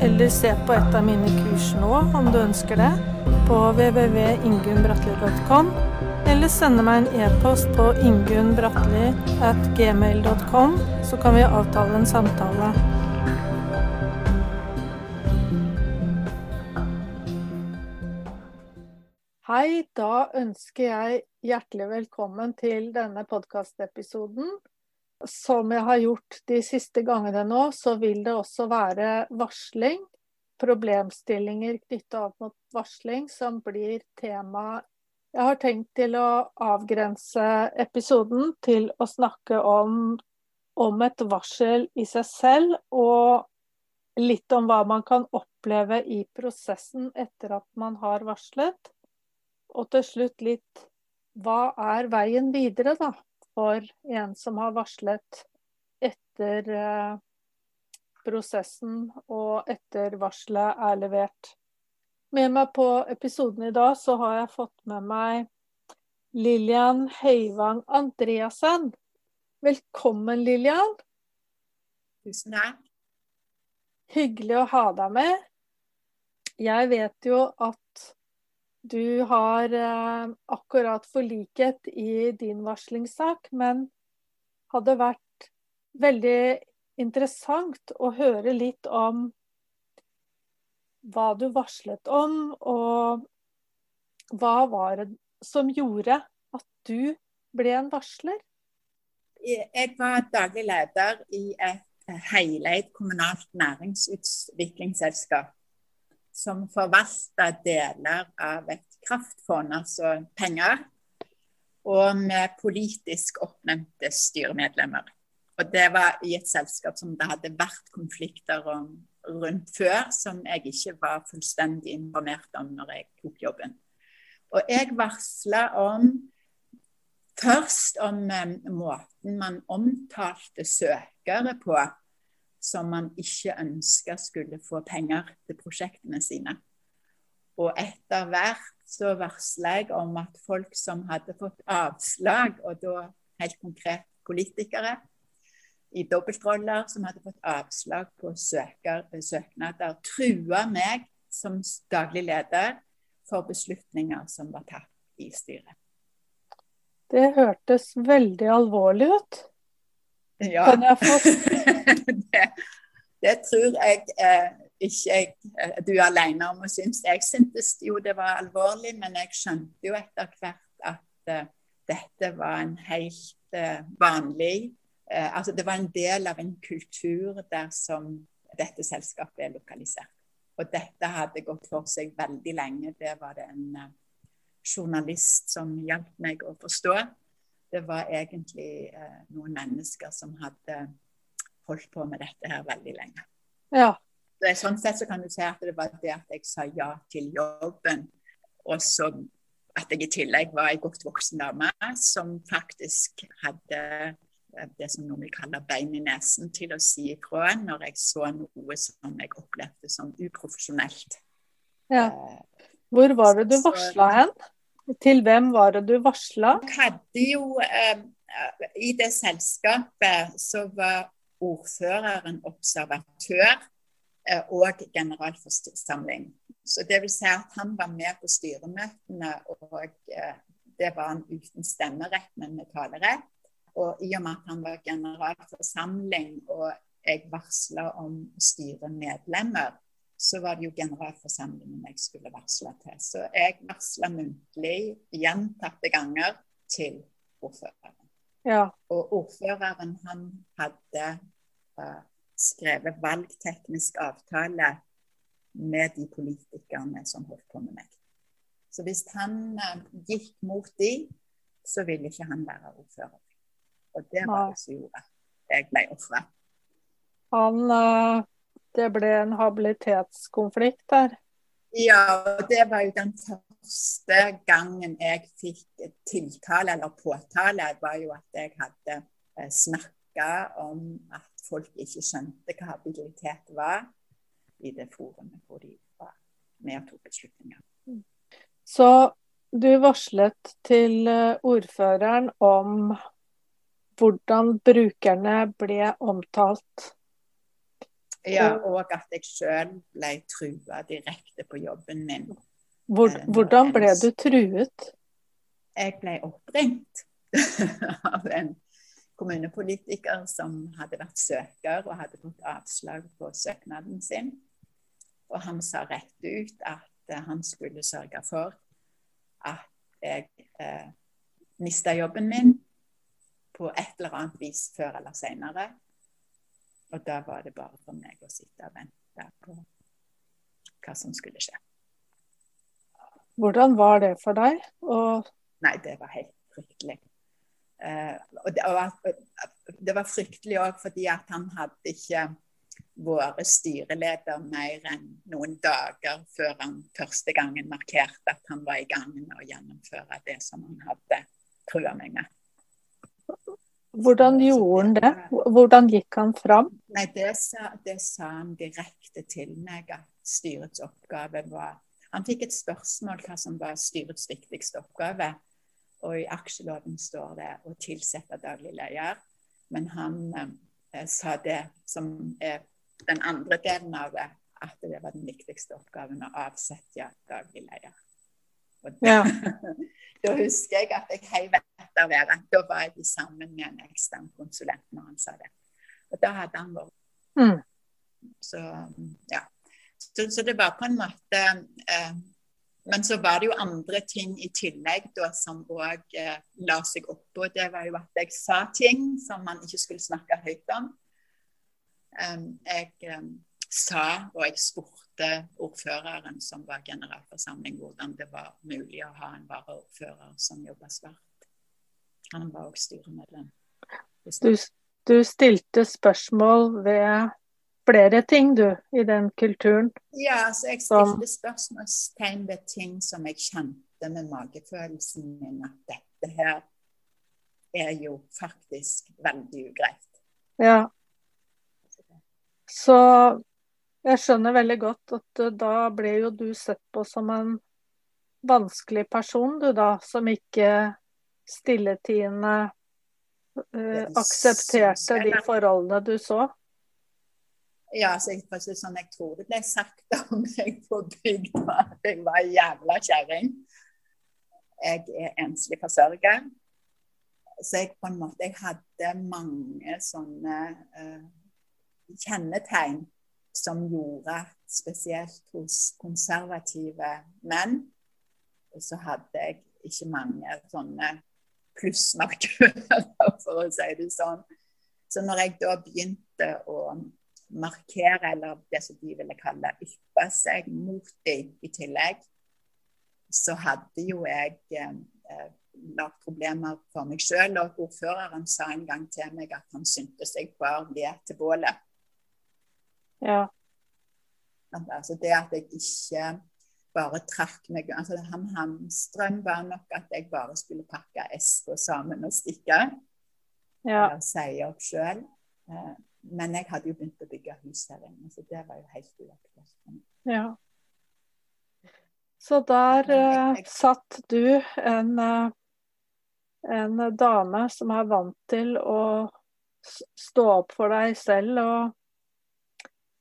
eller se på et av mine kurs nå om du ønsker det, på www.ingunnbratli.com, eller sende meg en e-post på ingunnbratli.gmail.com, at gmail.com, så kan vi avtale en samtale. Hei, da ønsker jeg hjertelig velkommen til denne podkastepisoden. Som jeg har gjort de siste gangene nå, så vil det også være varsling. Problemstillinger knytta opp mot varsling som blir tema. Jeg har tenkt til å avgrense episoden til å snakke om, om et varsel i seg selv, og litt om hva man kan oppleve i prosessen etter at man har varslet. Og til slutt litt hva er veien videre, da, for en som har varslet etter eh, prosessen og etter varselet er levert. Med meg på episoden i dag så har jeg fått med meg Lillian Høyvang Andreassen. Velkommen, Lillian. Tusen takk. Hyggelig å ha deg med. Jeg vet jo at du har eh, akkurat forliket i din varslingssak, men hadde vært veldig interessant å høre litt om hva du varslet om, og hva var det som gjorde at du ble en varsler? Jeg var daglig leder i et heleid kommunalt næringsutviklingsselskap som forvalter deler av et kraftfond, altså penger, og med politisk oppnevnte styremedlemmer. Og Det var i et selskap som det hadde vært konflikter om rundt før, som jeg ikke var fullstendig informert om når jeg tok jobben. Og jeg varsla om først om um, måten man omtalte søkere på som man ikke ønska skulle få penger til prosjektene sine. Og etter hvert så varsla jeg om at folk som hadde fått avslag, og da helt konkret politikere i dobbeltroller som hadde fått avslag på søker, søknader, trua meg som daglig leder for beslutninger som var tatt i styret. Det hørtes veldig alvorlig ut. Ja. Det, det, tror jeg eh, ikke jeg, eh, du er alene om å synes. Jeg syntes jo det var alvorlig, men jeg skjønte jo etter hvert at eh, dette var en helt eh, vanlig uh, Altså det var en del av en kultur der som dette selskapet er lokalisert. Og dette hadde gått for seg veldig lenge. Det var det en journalist som hjalp meg å forstå det var egentlig eh, noen mennesker som hadde holdt på med dette her veldig lenge. Ja. Så sånn sett så kan du si at det var det at jeg sa ja til jobben, og så at jeg i tillegg var ei godt voksen dame som faktisk hadde eh, det som noen vil kalle bein i nesen til å si ifra når jeg så noe som jeg opplevde som uprofesjonelt. Ja. Eh, Hvor var det du varsla hen? Til hvem var det du varsla? Jeg hadde jo eh, I det selskapet så var ordføreren observatør eh, og generalforsamling. Så det vil si at han var med på styremøtene, og eh, det var han uten stemmerett, men med talerett. Og i og med at han var generalforsamling og jeg varsla om styremedlemmer, så var det jo generalforsamlingen jeg skulle varsle til. Så jeg varsla muntlig gjentatte ganger til ordføreren. Ja. Og ordføreren han hadde uh, skrevet valgteknisk avtale med de politikerne som holdt på med meg. Så hvis han uh, gikk mot de, så ville ikke han være ordfører. Og det var det som gjorde at jeg ble ofra. Han uh det ble en habilitetskonflikt der? Ja, det var jo den første gangen jeg fikk tiltale eller påtale, var jo at jeg hadde eh, snakka om at folk ikke skjønte hva habilitet var, i det forumet hvor de var med og tok beslutninger. Så du varslet til eh, ordføreren om hvordan brukerne ble omtalt ja, og at jeg sjøl ble trua direkte på jobben min. Hvor, eh, hvordan ble du truet? Jeg ble oppringt av en kommunepolitiker som hadde vært søker og hadde fått avslag på søknaden sin. Og han sa rett ut at eh, han skulle sørge for at jeg eh, mista jobben min på et eller annet vis før eller seinere. Og da var det bare for meg å sitte og vente på hva som skulle skje. Hvordan var det for deg? Og... Nei, det var helt fryktelig. Uh, og det var, det var fryktelig òg fordi at han hadde ikke vært styreleder mer enn noen dager før han første gangen markerte at han var i gang med å gjennomføre det som han hadde trua meg med. Hvordan gjorde han det? Hvordan gikk han fram? Nei, det sa, det sa, han direkte til meg, at styrets oppgave var Han fikk et spørsmål hva som var styrets viktigste oppgave. Og i aksjeloven står det å tilsette daglig leder. Men han eh, sa det som er den andre delen av det, at det var den viktigste oppgaven å avsette daglig leder. Og det, ja. da husker jeg at jeg heiv etter være, Da var jeg sammen med en ekstern konsulent når han sa det. Og da hadde han vært mm. Så ja. Så, så, det var på en måte eh, Men så var det jo andre ting i tillegg da som òg eh, la seg oppå. Det var jo at jeg sa ting som man ikke skulle snakke høyt om. Um, jeg um, sa, og jeg spurte ordføreren som var generalforsamling, hvordan det var mulig å ha en varaordfører som jobba svart. Han var òg styremedlem. Du, du, stilte spørsmål ved flere ting, du, i den kulturen? Ja, så jeg stilte spørsmålstegn ved ting som jeg kjente med magefølelsen min, at dette her er jo faktisk veldig ugreit. Ja. Så jeg skjønner veldig godt at uh, da ble jo du sett på som en vanskelig person, du da, som ikke stilletiende uh, aksepterte de forholdene du så. Ja, så jeg, sånn, jeg tror det ble sagt om meg på bygda at jeg var ei jævla kjerring. Jeg er enslig forsørger. Så jeg på en måte jeg hadde mange sånne uh, kjennetegn som gjorde at spesielt hos konservative menn så hadde jeg ikke mange sånne plussmarkører, for å si det sånn. Så når jeg da begynte å markere, eller det som de ville kalle yppe seg mot dem i tillegg, så hadde jo jeg eh, lagt problemer for meg sjøl. Og ordføreren sa en gang til meg at han syntes jeg bare ved til bålet. Ja. Altså det at jeg ikke bare trakk meg altså han, Hamstrøm var nok at jeg bare skulle pakke eska sammen og stikke. Ja. Og si opp sjøl. Eh, men jeg hadde jo begynt å bygge hus her inne, så det var jo helt uaktuelt. Ja. Så der uh, satt du, en, uh, en dame som er vant til å stå opp for deg selv og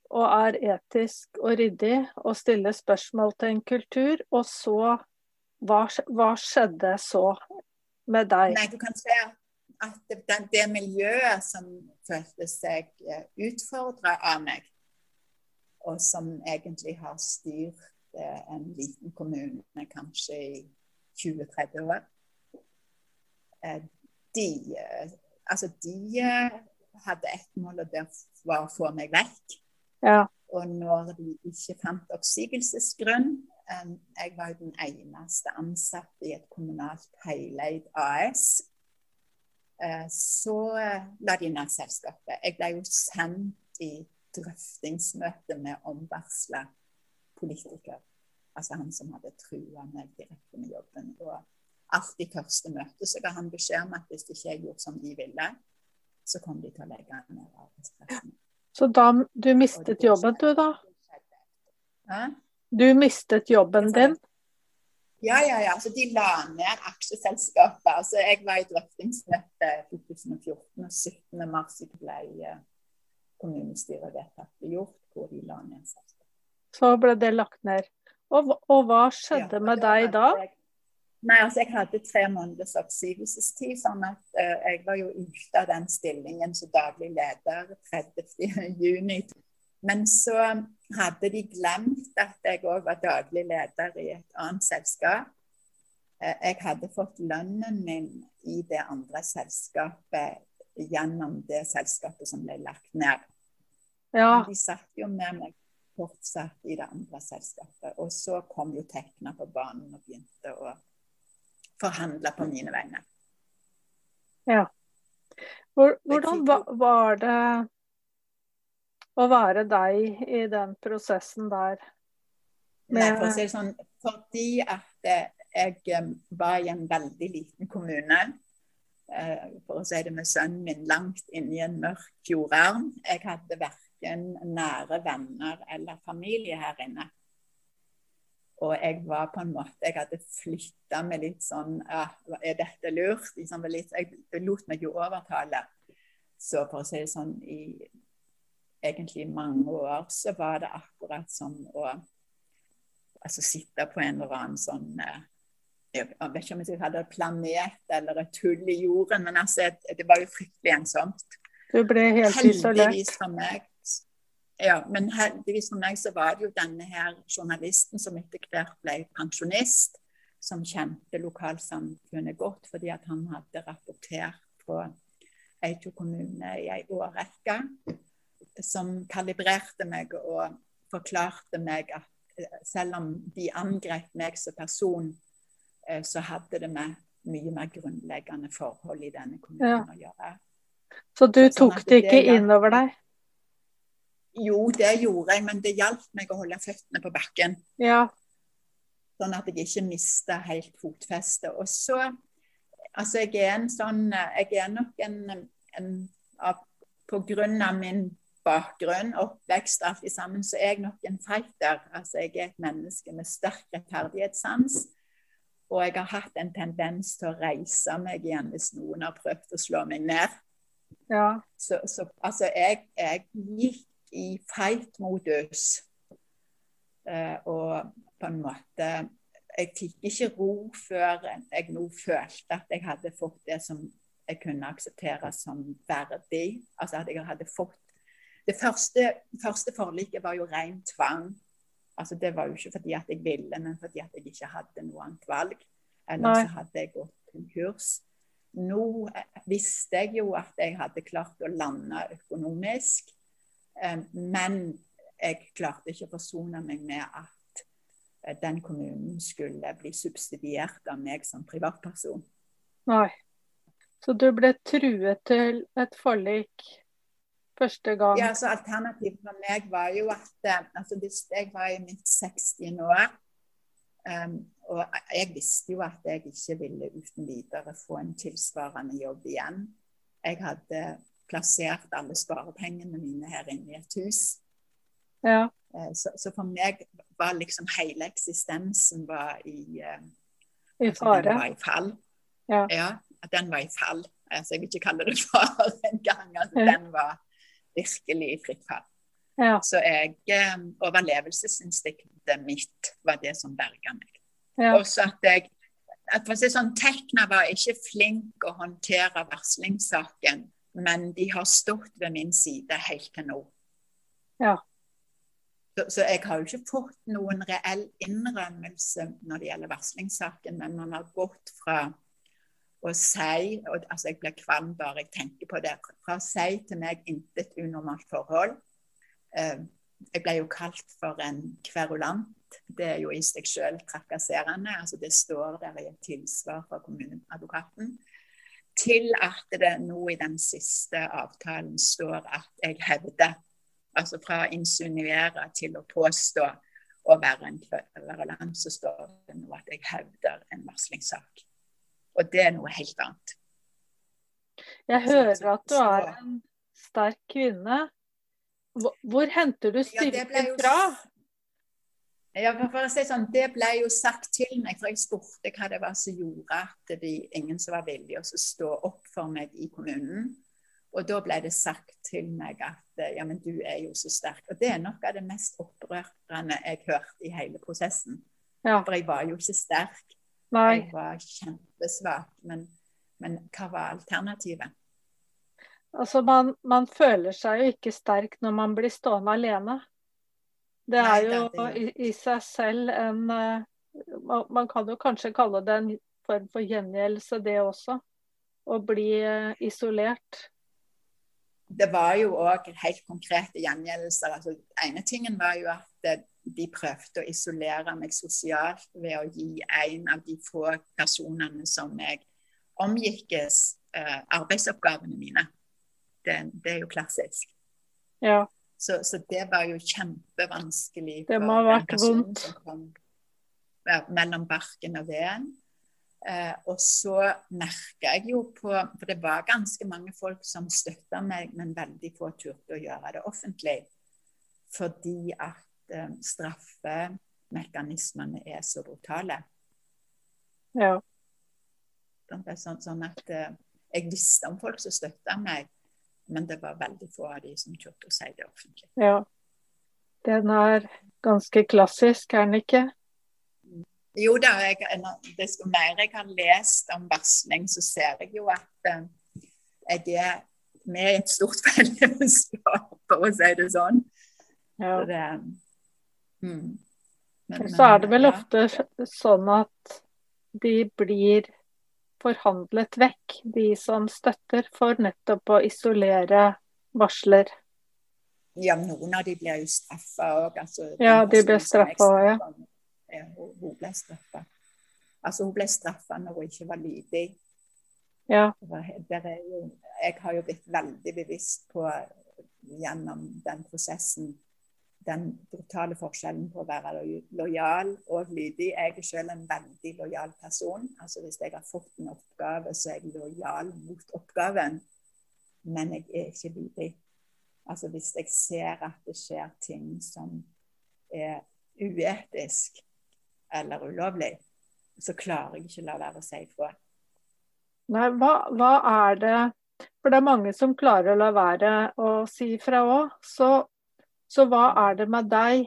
og er etisk og ryddig og stiller spørsmål til en kultur. Og så hva, hva skjedde så med deg? Nei, du kan se at det, det miljøet som følte seg eh, utfordra av meg, og som egentlig har styrt eh, en liten kommune kanskje i 20-30 år eh, De, altså de hadde ett mål, og det var å få meg vekk. Ja. Og når de ikke fant oppsigelsesgrunn Jeg var jo den eneste ansatte i et kommunalt heleid AS. Eh, så eh, la de ned selskapet. Jeg ble jo sendt i drøftingsmøte med omvarsla politikere. Altså han som hadde trua meg direkte med jobben. Og alt i første møte så ga han beskjed om at hvis ikke jeg gjorde som de ville, så kom de til å legge ned arbeidsplassen. Så da du mistet jobben du, da? Hæ? Du mistet jobben din? Ja, ja, ja. Så de la ned aksjeselskapet. Altså, jeg var i drøftingsmøte 2014, og 17. mars ble kommunestyret kommunestyrevedtaket gjort, hvor de la ned selskapet. Så ble det lagt ned. Og, og hva skjedde Ja, med deg da? jeg- Nei, altså Jeg hadde tre måneders oppsigelsestid, sånn at uh, jeg var jo ute av den stillingen som daglig leder 30. juni. Men så hadde de glemt at jeg òg var daglig leder i et annet selskap. Eh, jeg hadde fått lønnen min i det andre selskapet gjennom det selskapet som ble lagt ned. Ja, de satt jo med meg fortsatt i det andre selskapet. Og så kom jo Tekna på banen og begynte å forhandle på mine vegne. ja. Hvordan var det å være deg i den prosessen der? Nei, for å si det sånn, fordi at jeg eh, var i en veldig liten kommune, eh, for å si det med sønnen min, langt inne i en mørk fjordarm. Jeg hadde verken nære venner eller familie her inne. Og jeg var på en måte Jeg hadde flytta med litt sånn ja, Er dette lurt? Jeg lot meg jo overtale. Så for å si det sånn i egentlig mange år så var det akkurat som å altså sitte på en eller annen sånn eh, Jeg vet ikke om jeg skal kalle det planet eller et hull i jorden, men altså, det var jo fryktelig ensomt. Du ble helt isolert. Heldigvis for meg ja, men heldigvis for meg så var det jo denne her journalisten som etter hvert ble pensjonist, som kjente lokalsamfunnet godt fordi at han hadde rapportert på Eito kommune i ei årrekke, som kalibrerte meg og forklarte meg at eh, selv om de angrep meg som person, eh, så hadde det med mye mer grunnleggende forhold i denne kommunen Ja. å gjøre. Så du Sånn tok at det det ikke inn meg. deg? Jo, det gjorde jeg, men det hjalp meg å holde føttene på bakken. Ja. Sånn at jeg ikke mista helt fotfestet. Og så Altså, jeg er en sånn Jeg er nok en, en av, På grunn av min bakgrunn, oppvekst, alt i sammen, så er jeg nok en fighter. Altså, jeg er et menneske med sterk rettferdighetssans. Og jeg har hatt en tendens til å reise meg igjen hvis noen har prøvd å slå meg ned. ja. Så, så altså, jeg, jeg gikk i fight-modus. Eh, og på en måte Jeg fikk ikke ro før jeg nå følte at jeg hadde fått det som jeg kunne akseptere som verdig. Altså at jeg hadde fått Det første, første forliket var jo ren tvang. Altså Det var jo ikke fordi at jeg ville, men fordi at jeg ikke hadde noe annet valg. Eller Nei. så hadde jeg gått konkurs. Nå eh, visste jeg jo at jeg hadde klart å lande økonomisk, men jeg klarte ikke å forsone meg med at eh, den kommunen skulle bli subsidiert av meg som privatperson. Nei. Så du ble truet til et forlik første gang? Ja, så Alternativet for meg var jo at eh, altså hvis jeg var i mitt 60. år um, Og jeg visste jo at jeg ikke ville uten videre få en tilsvarende jobb igjen. Jeg hadde plassert alle sparepengene mine her inne i et hus. Ja. Eh, Så, så for meg var liksom hele eksistensen var i, eh, I fare. den var i fall. Ja. at den var i fall. Altså, jeg vil ikke kalle det fare engang. Altså, Ja. Den var virkelig i fritt fall. Ja. Så jeg, eh, overlevelsesinstinktet mitt var det som berga meg. Ja. Også at jeg at for å si sånn, Tekna var ikke flink å håndtere varslingssaken, men de har stått ved min side helt til nå. Ja. Så, så jeg har jo ikke fått noen reell innrømmelse når det gjelder varslingssaken, men man har gått fra å si og, altså Jeg blir kvalm bare jeg tenker på det. Fra å si til meg intet unormalt forhold. Eh, jeg ble jo kalt for en kverulant. Det er jo i seg selv trakasserende. altså Det står der i et tilsvar fra kommuneadvokaten. Til at det nå i den siste avtalen står at jeg hevder. Altså fra å insinuere til å påstå. å være en kverulant, så står det nå at jeg hevder en varslingssak. Og det er noe helt annet. Jeg hører at du er en sterk kvinne. Hvor, henter du styrken fra? Ja, for å si sånn, Det ble jo sagt til meg, for jeg spurte hva det var som gjorde at det ingen som var villige til å stå opp for meg i kommunen. Og da ble det sagt til meg at ja, men du er jo så sterk. Og det er noe av det mest opprørende jeg hørte i hele prosessen. Ja. For jeg var jo ikke sterk. Nei. Jeg var kjempesvak. Men, men hva var alternativet? Altså, man, man, føler seg jo ikke sterk når man blir stående alene. Det er jo i, seg selv en uh, Man kan jo kanskje kalle det en form for gjengjeldelse, det også. Å bli uh, isolert. Det var jo òg helt konkrete gjengjeldelser. Altså, ene tingen var jo at uh, de prøvde å isolere meg sosialt ved å gi en av de få personene som jeg omgikkes, arbeidsoppgavene mine det, det er jo klassisk. Ja. Så, så, det var jo kjempevanskelig må ha vært vondt. som kom ja, mellom barken og veden. Eh, og så merka jeg jo på For det var ganske mange folk som støtta meg, men veldig få turte å gjøre det offentlig. Fordi at eh, straffemekanismene er så brutale. Ja. Sånn, sånn at eh, jeg visste om folk som støtta meg, men det var veldig få av de som turte å si det offentlig. Ja. Den er ganske klassisk, er den ikke? Jo da, jeg, desto mer jeg har lest om varsling, så ser jeg jo at det jeg er et stort fellesskap, for å si det sånn. Ja. Så, det, mm. men, så er det vel ja. ofte sånn at de blir forhandlet vekk, de som støtter, for nettopp å isolere varsler. Ja, noen av de blir jo straffa òg. Altså, ja, de blir straffa òg, ja. ja. Hun ble straffa. Altså, hun ble straffa når hun ikke var lydig. Ja. Jo, jeg har jo blitt veldig bevisst på gjennom den prosessen den brutale forskjellen på å være lojal og lydig. Jeg er selv en veldig lojal person. Altså Hvis jeg har fått en oppgave, så er jeg lojal mot oppgaven. Men jeg er ikke lydig. Altså Hvis jeg ser at det skjer ting som er uetisk eller ulovlig, så klarer jeg ikke la være å si ifra. Nei, hva, hva er det For det er mange som klarer å la være å si ifra òg. Så så hva er det med deg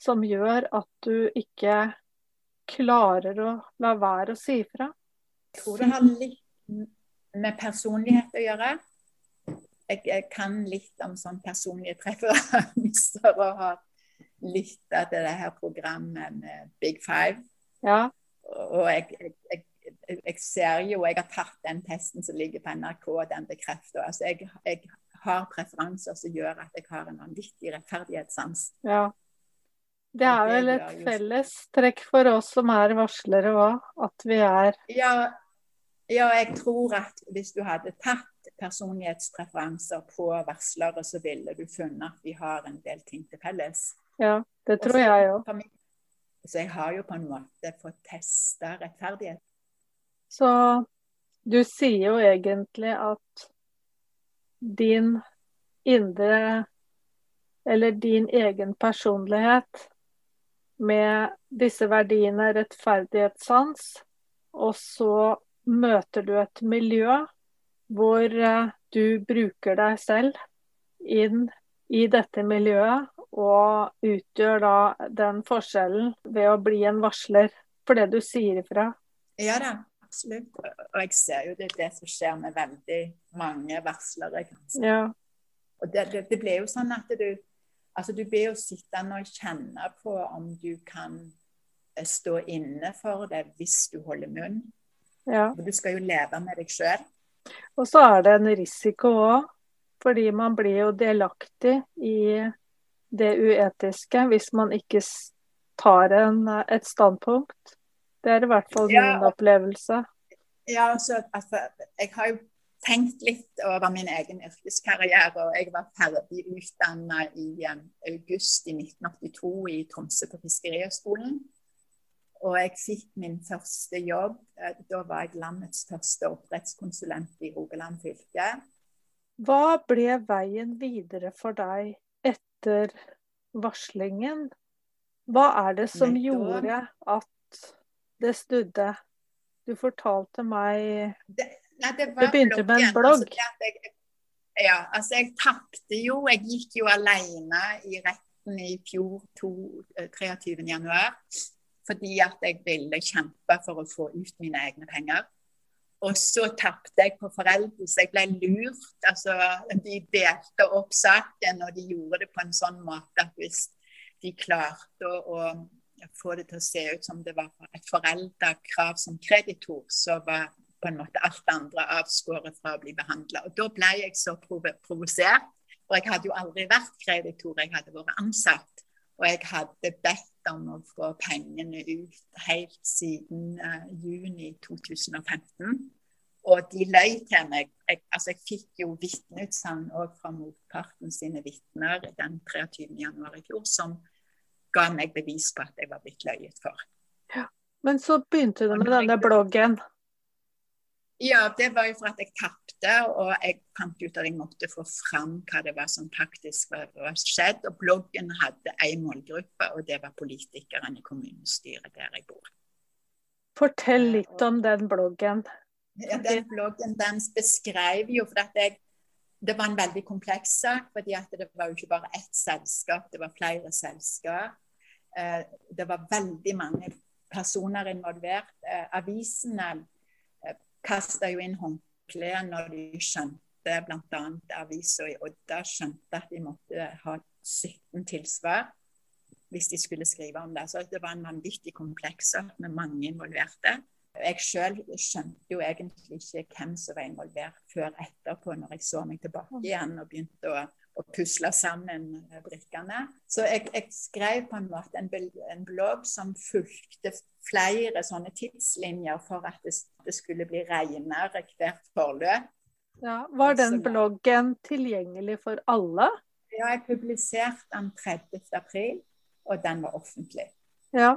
som gjør at du ikke klarer å la være å si ifra? Jeg tror det har litt med personlighet å gjøre. Jeg, jeg kan litt om sånn personlige preferanser og har litt av det her programmet med Big Five. Ja. Og jeg, jeg, jeg, ser jo Jeg har tatt den testen som ligger på NRK, og den bekrefter. Altså jeg har preferanser som gjør at jeg har en vanvittig rettferdighetssans. Ja. Det er vel et felles trekk for oss som er varslere òg, at vi er ja, ja, jeg tror at hvis du hadde tatt personlighetspreferanser på varslere, så ville du funnet at vi har en del ting til felles. Ja, det tror Også, jeg òg. Så jeg har jo på en måte fått testa rettferdighet. Så du sier jo egentlig at din indre Eller din egen personlighet med disse verdiene rettferdighetssans, og så møter du et miljø hvor eh, du bruker deg selv inn i dette miljøet, og utgjør da den forskjellen ved å bli en varsler for det du sier ifra. Ja da absolutt. Og jeg ser jo det, det som skjer med veldig mange varslere. Ja. Og det, det, det, blir jo sånn at du altså du blir jo sittende og kjenne på om du kan eh, stå inne for det hvis du holder munn. Ja. For du skal jo leve med deg sjøl. Og så er det en risiko òg, fordi man blir jo delaktig i det uetiske hvis man ikke tar en, et standpunkt. Det er i hvert fall min opplevelse. Ja, altså, altså, jeg har jo tenkt litt over min egen yrkeskarriere. og Jeg var ferdig utdanna i um, august i 1982 i Tromsø på Fiskerihøgskolen. Og jeg fikk min første jobb. Eh, da var jeg landets første oppdrettskonsulent i Rogaland fylke. Hva ble veien videre for deg etter varslingen? Hva er det som gjorde at det snudde? Du fortalte meg det, nei, det, det, begynte med en blogg. Altså, jeg, ja, altså jeg tapte jo. Jeg gikk jo alene i retten i fjor, 23. Eh, januar, fordi at jeg ville kjempe for å få ut mine egne penger. Og så tapte jeg på foreldre, så jeg ble lurt. Altså, de delte opp saken, og de gjorde det på en sånn måte at hvis de klarte å, å få det til å se ut som det var et foreldrekrav som kreditor, så var på en måte alt andre avskåret fra å bli behandla. Da ble jeg så provosert. Og jeg hadde jo aldri vært kreditor, jeg hadde vært ansatt. Og jeg hadde bedt om å få pengene ut helt siden uh, juni 2015. Og de løy til meg. Jeg, altså jeg fikk jo vitneutsagn òg fra motparten sine vitner den 23. januar i fjor, som ga meg bevis på at jeg var blitt løyet for. Ja. Men så begynte du med denne bloggen. Ja, det var jo for at jeg tapte, og jeg fant ut at jeg måtte få fram hva det var som faktisk var, var skjedd. Og bloggen hadde én målgruppe, og det var politikerne i kommunestyret der jeg bor. Fortell litt om den bloggen. Ja, den bloggen den beskrev jo for at jeg det var en veldig kompleks sak, fordi det var jo ikke bare ett selskap, det var flere selskap. Eh, det var veldig mange personer involvert. Eh, avisene kasta jo inn håndkleet når de skjønte bl.a. avisa i Odda skjønte at de måtte ha 17 tilsvar hvis de skulle skrive om det. Så det var en vanvittig kompleks med mange involverte. Jeg sjøl skjønte jo egentlig ikke hvem som var involvert før etterpå, når jeg så meg tilbake igjen og begynte å og pusle sammen eh, brikkene. Så jeg, jeg, skrev på en måte en, en, blogg som fulgte flere sånne tidslinjer for at det, det skulle bli renere hvert forløp. Ja, var den bloggen tilgjengelig for alle? Ja, jeg publiserte den 30. april, og den var offentlig. Ja.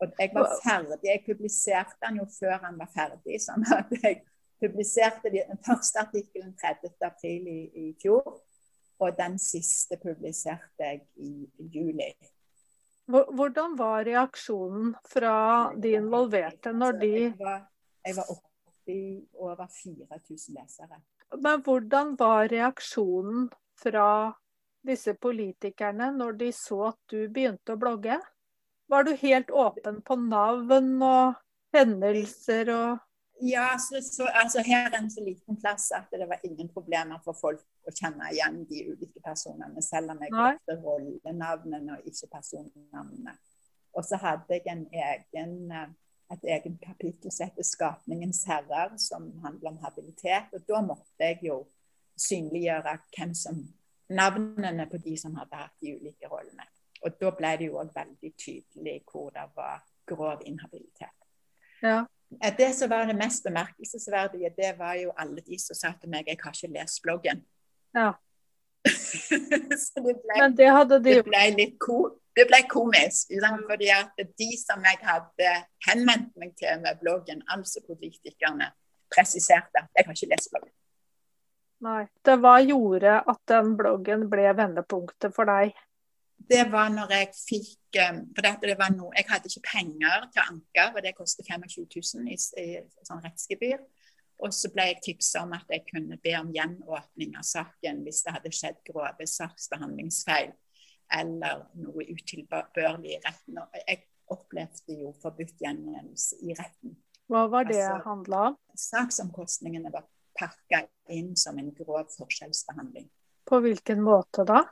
Og jeg var ferdig. Jeg publiserte den jo før den var ferdig. sånn at jeg publiserte den første artikkelen 30. april i, i fjor. Og den siste publiserte jeg i juli. Hvordan var reaksjonen fra de involverte når de Jeg var, jeg var oppe i over 4000 lesere. Men hvordan var reaksjonen fra disse politikerne når de så at du begynte å blogge? Var du helt åpen på navn og hendelser og ja, så, så, altså her er en så liten plass at det var ingen problemer for folk å kjenne igjen de ulike personene, selv om jeg brukte rollenavnene og ikke personnavnene. Og så hadde jeg en egen, eh, et egen kapittel som heter 'Skapningens herrer', som handler om habilitet. Og da måtte jeg jo synliggjøre hvem som navnene på de som hadde hatt de ulike rollene. Og da ble det jo òg veldig tydelig hvor det var grov inhabilitet. Ja. Det som var det mest bemerkelsesverdige, det var jo alle de som sa til meg jeg har ikke lest bloggen. Ja. så det ble, Men det hadde de det ble litt ko, det ble komisk. Fordi at de som jeg hadde henvendt meg til med bloggen, altså politikerne, presiserte at jeg har ikke lest bloggen. Nei. Det hva gjorde at den bloggen ble vendepunktet for deg? det var når jeg fikk eh, For det var noe, jeg hadde ikke penger til å anke, og det koster 25 000 i, i sånn rettsgebyr. Og så ble jeg tipsa om at jeg kunne be om gjenåpning av saken hvis det hadde skjedd grove saksbehandlingsfeil eller noe utilbørlig i retten. Og jeg opplevde jo forbudt gjengjeldelse i retten. Hva var det altså, handla om? Saksomkostningene var pakka inn som en grov forskjellsbehandling. På hvilken måte da?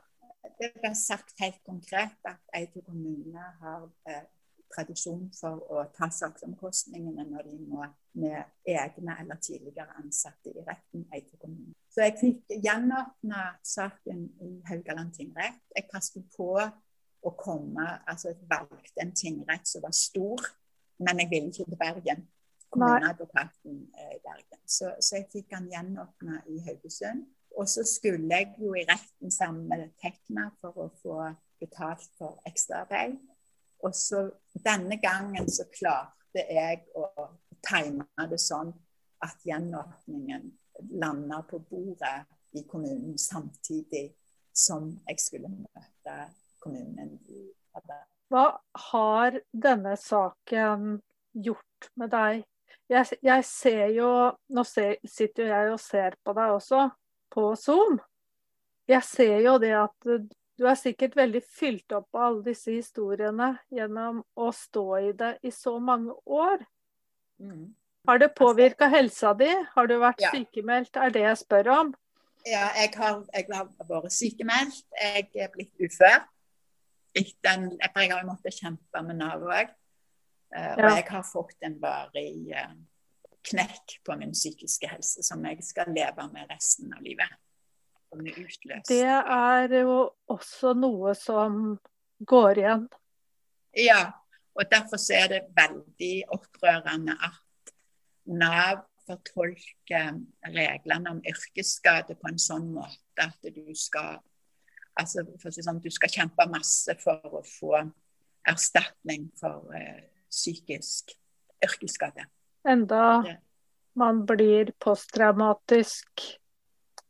det ble sagt helt konkret at Eide kommune har eh, tradisjon for å ta saksomkostningene når de må med egne eller tidligere ansatte i retten Eide kommune. Så jeg fikk gjenåpna saken i Haugaland tingrett. Jeg passet på å komme altså Jeg valgte en tingrett som var stor, men jeg ville ikke til Bergen. kommuneadvokaten eh, Bergen. Så, så, jeg fikk han gjenåpna i Haugesund. Og så skulle jeg jo i retten sammen med Tekna for å få betalt for ekstraarbeid. Og så denne gangen så klarte jeg å time det sånn at gjenåpningen landa på bordet i kommunen samtidig som jeg skulle møte kommunen. Hva har denne saken gjort med deg? Jeg, jeg ser jo Nå ser, sitter jo jeg og ser på deg også, på Zoom. Jeg ser jo det at du er sikkert veldig fylt opp av alle disse historiene gjennom å stå i det i så mange år. Mm. Har det påvirka helsa di? Har du vært ja. sykemeldt? Er det jeg spør om? Ja, jeg har, jeg har vært sykemeldt. Jeg er blitt ufør. Den, jeg har måttet kjempe med Nav òg. Uh, og jeg har fått en varig uh, knekk på min psykiske helse som jeg skal leve med resten av livet. Det er jo også noe som går igjen. Ja, og derfor er det veldig opprørende at Nav fortolker reglene om yrkesskade på en sånn måte at du skal altså sånn, du skal kjempe masse for å få erstatning for uh, psykisk yrkesskade. Enda man blir posttraumatisk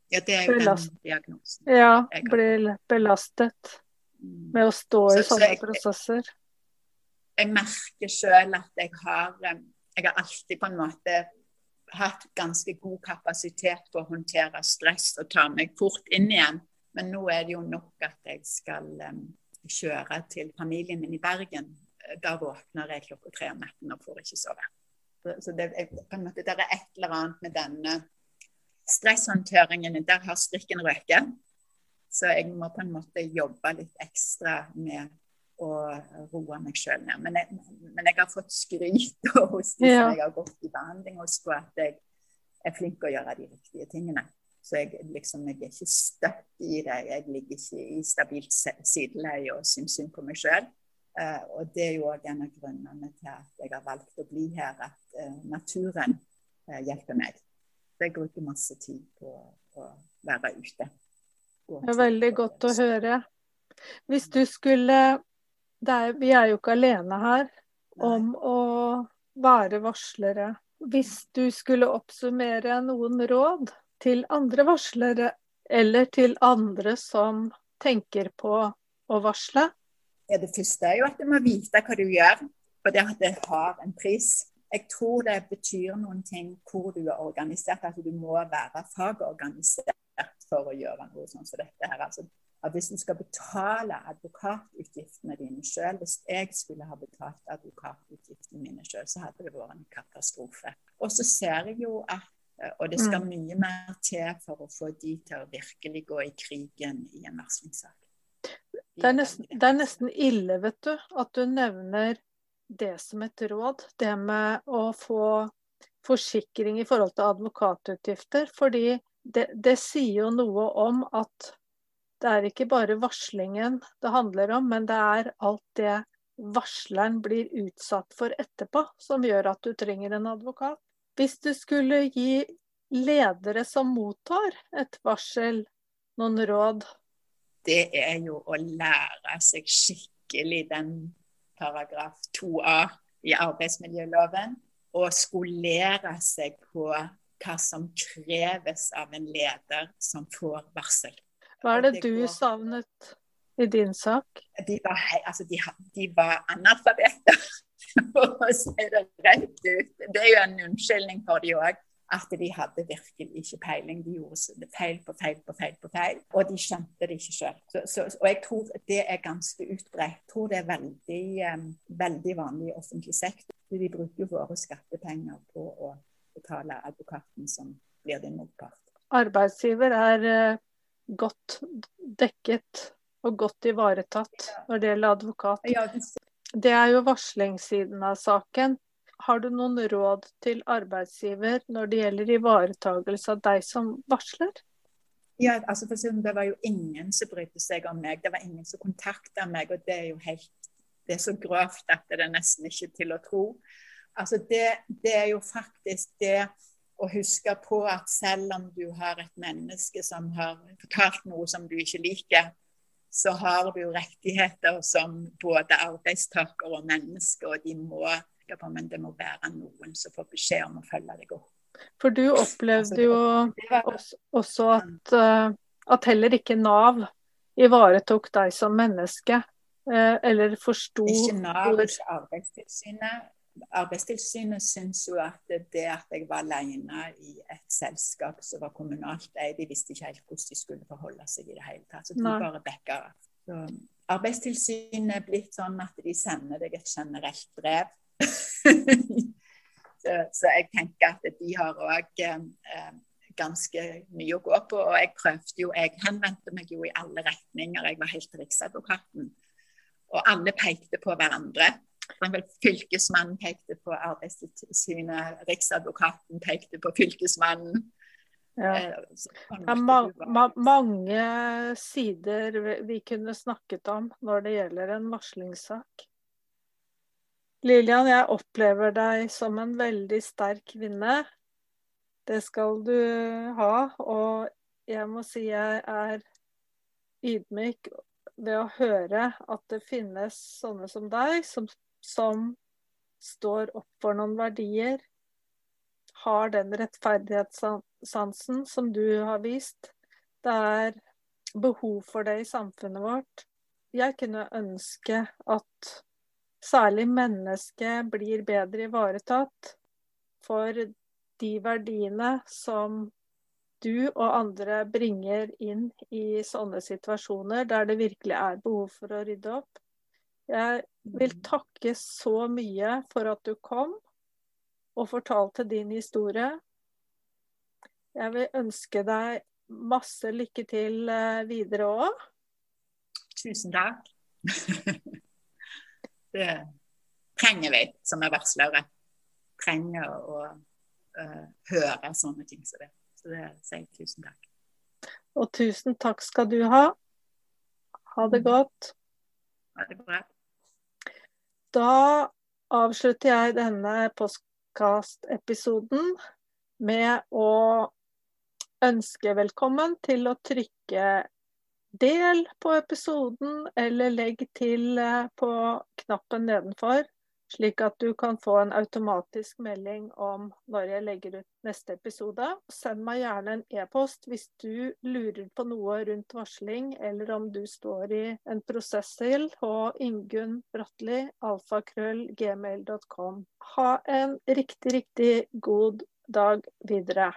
Ja, det er jo belast den diagnosen. Ja, blir belastet mm. med å stå så, i sånne jeg, prosesser. Jeg merker sjøl at jeg har eh, Jeg har alltid på en måte hatt ganske god kapasitet på å håndtere stress og ta meg fort inn igjen. Men nå er det jo nok at jeg skal um, kjøre til familien min i Bergen. Da våkner jeg klokka tre om natten og får ikke sove. Så det, jeg, måte, det er et eller annet med denne stresshåndteringen. Der har strikken røket. Så jeg må på en måte jobbe litt ekstra med å roe meg sjøl ned. Men jeg, men jeg, har fått skryt hos de ja. som jeg har gått i behandling hos, på at jeg er flink til å gjøre de riktige tingene. Så jeg, liksom, jeg er ikke støtt i det. Jeg ligger ikke i stabilt sideleie og syns synd på meg sjøl. Uh, eh, og det er jo òg en av grunnene til at jeg har valgt å bli her, at uh, naturen uh, hjelper meg. Så jeg bruker masse tid på å være ute. Det er veldig godt å høre. Hvis du skulle er, Vi er jo ikke alene her om Nei. å være varslere. Hvis du skulle oppsummere noen råd til andre varslere, eller til andre som tenker på å varsle? Ja, det første er jo at du må vite hva du gjør, og det at det har en pris. Jeg tror det betyr noen ting hvor du er organisert, at du må være fagorganisert for å gjøre noe sånn som dette her. Altså, at hvis du skal betale advokatutgiftene dine sjøl, hvis jeg skulle ha betalt advokatutgiftene mine sjøl, så hadde det vært en katastrofe. Og så ser jeg jo at Eh, og det skal mm. mye mer til for å få de til å virkelig gå i krigen i en varslingssak. Det er, nesten, det er nesten ille, vet du, at du nevner det som et råd. Det med å få forsikring i forhold til advokatutgifter. Fordi det, det sier jo noe om at det er ikke bare varslingen det handler om, men det er alt det varsleren blir utsatt for etterpå, som gjør at du trenger en advokat. Hvis du skulle gi ledere som mottar et varsel, noen råd? Det er jo å lære seg skikkelig den paragraf 2a i arbeidsmiljøloven. Og skolere seg på hva som kreves av en leder som får varsel. Hva er det, det du går... savnet i din sak? De var, altså, de, de var analfabeter. for å si det rett ut. Det er jo en unnskyldning for de òg. At de hadde virkelig ikke peiling. De gjorde feil på feil på feil. på feil, Og de skjønte det ikke sjøl. Og jeg tror det er ganske utbredt. Jeg tror det er veldig, um, veldig vanlig i offentlig sektor. De bruker jo våre skattepenger på å betale advokaten som blir din motpart. Arbeidsgiver er uh, godt dekket og godt ivaretatt når det gjelder advokat. Det er jo varslingssiden av saken. Har du noen råd til arbeidsgiver når det gjelder ivaretagelse av deg som varsler? Ja, altså for sånn, Det var jo ingen som brydde seg om meg. Det var ingen som kontakta meg. og Det er jo helt, det er så grovt at det er nesten ikke til å tro. Altså det, det, er jo faktisk det å huske på at selv om du har et menneske som har fortalt noe som du ikke liker, så har du rettigheter som både arbeidstaker og menneske, og de må, men det må være noen som får beskjed om å følge deg opp. For du opplevde jo også at, eh, at heller ikke Nav ivaretok deg som menneske, eh, eller forsto Ikke Nav, ikke Arbeidstilsynet. Arbeidstilsynet syntes jo at det at jeg var alene i et selskap som var kommunalt eid, de visste ikke helt hvordan de skulle forholde seg i det hele tatt. Så de Nei. bare backa. Arbeidstilsynet er blitt sånn at de sender deg et generelt brev. så, så, jeg tenker at de har òg eh, ganske mye å gå på. Og jeg prøvde jo, jeg henvendte meg jo i alle retninger. Jeg var helt Riksadvokaten. Og alle pekte på hverandre. Fylkesmannen pekte på Arbeidstilsynet, Riksadvokaten pekte på Fylkesmannen. Ja. Eh, det er ma ma mange sider vi kunne snakket om når det gjelder en varslingssak. Lilian, jeg opplever deg som en veldig sterk kvinne. Det skal du ha. Og jeg må si jeg er ydmyk ved å høre at det finnes sånne som deg, som som står opp for noen verdier, har den rettferdighetssansen som du har vist. Det er behov for det i samfunnet vårt. Jeg kunne ønske at særlig mennesket blir bedre ivaretatt for de verdiene som du og andre bringer inn i sånne situasjoner der det virkelig er behov for å rydde opp. Jeg vil mm. takke så mye for at du kom og fortalte din historie. Jeg vil ønske deg masse lykke til eh, videre òg. Tusen takk. det trenger vi som er varslere. Trenger å uh, høre sånne ting som det. Så det sier jeg tusen takk. Og tusen takk skal du ha. Ha det godt. Ha det bra. Da avslutter jeg denne postkastepisoden med å ønske velkommen til å trykke del på episoden, eller legg til eh, på knappen nedenfor slik at du kan få en automatisk melding om når jeg legger ut neste episode. Send meg gjerne en e-post hvis du lurer på noe rundt varsling, eller om du står i en prosess til, på Ingunn Bratli, alfakrøll, gmail.com. Ha en riktig, riktig god dag videre.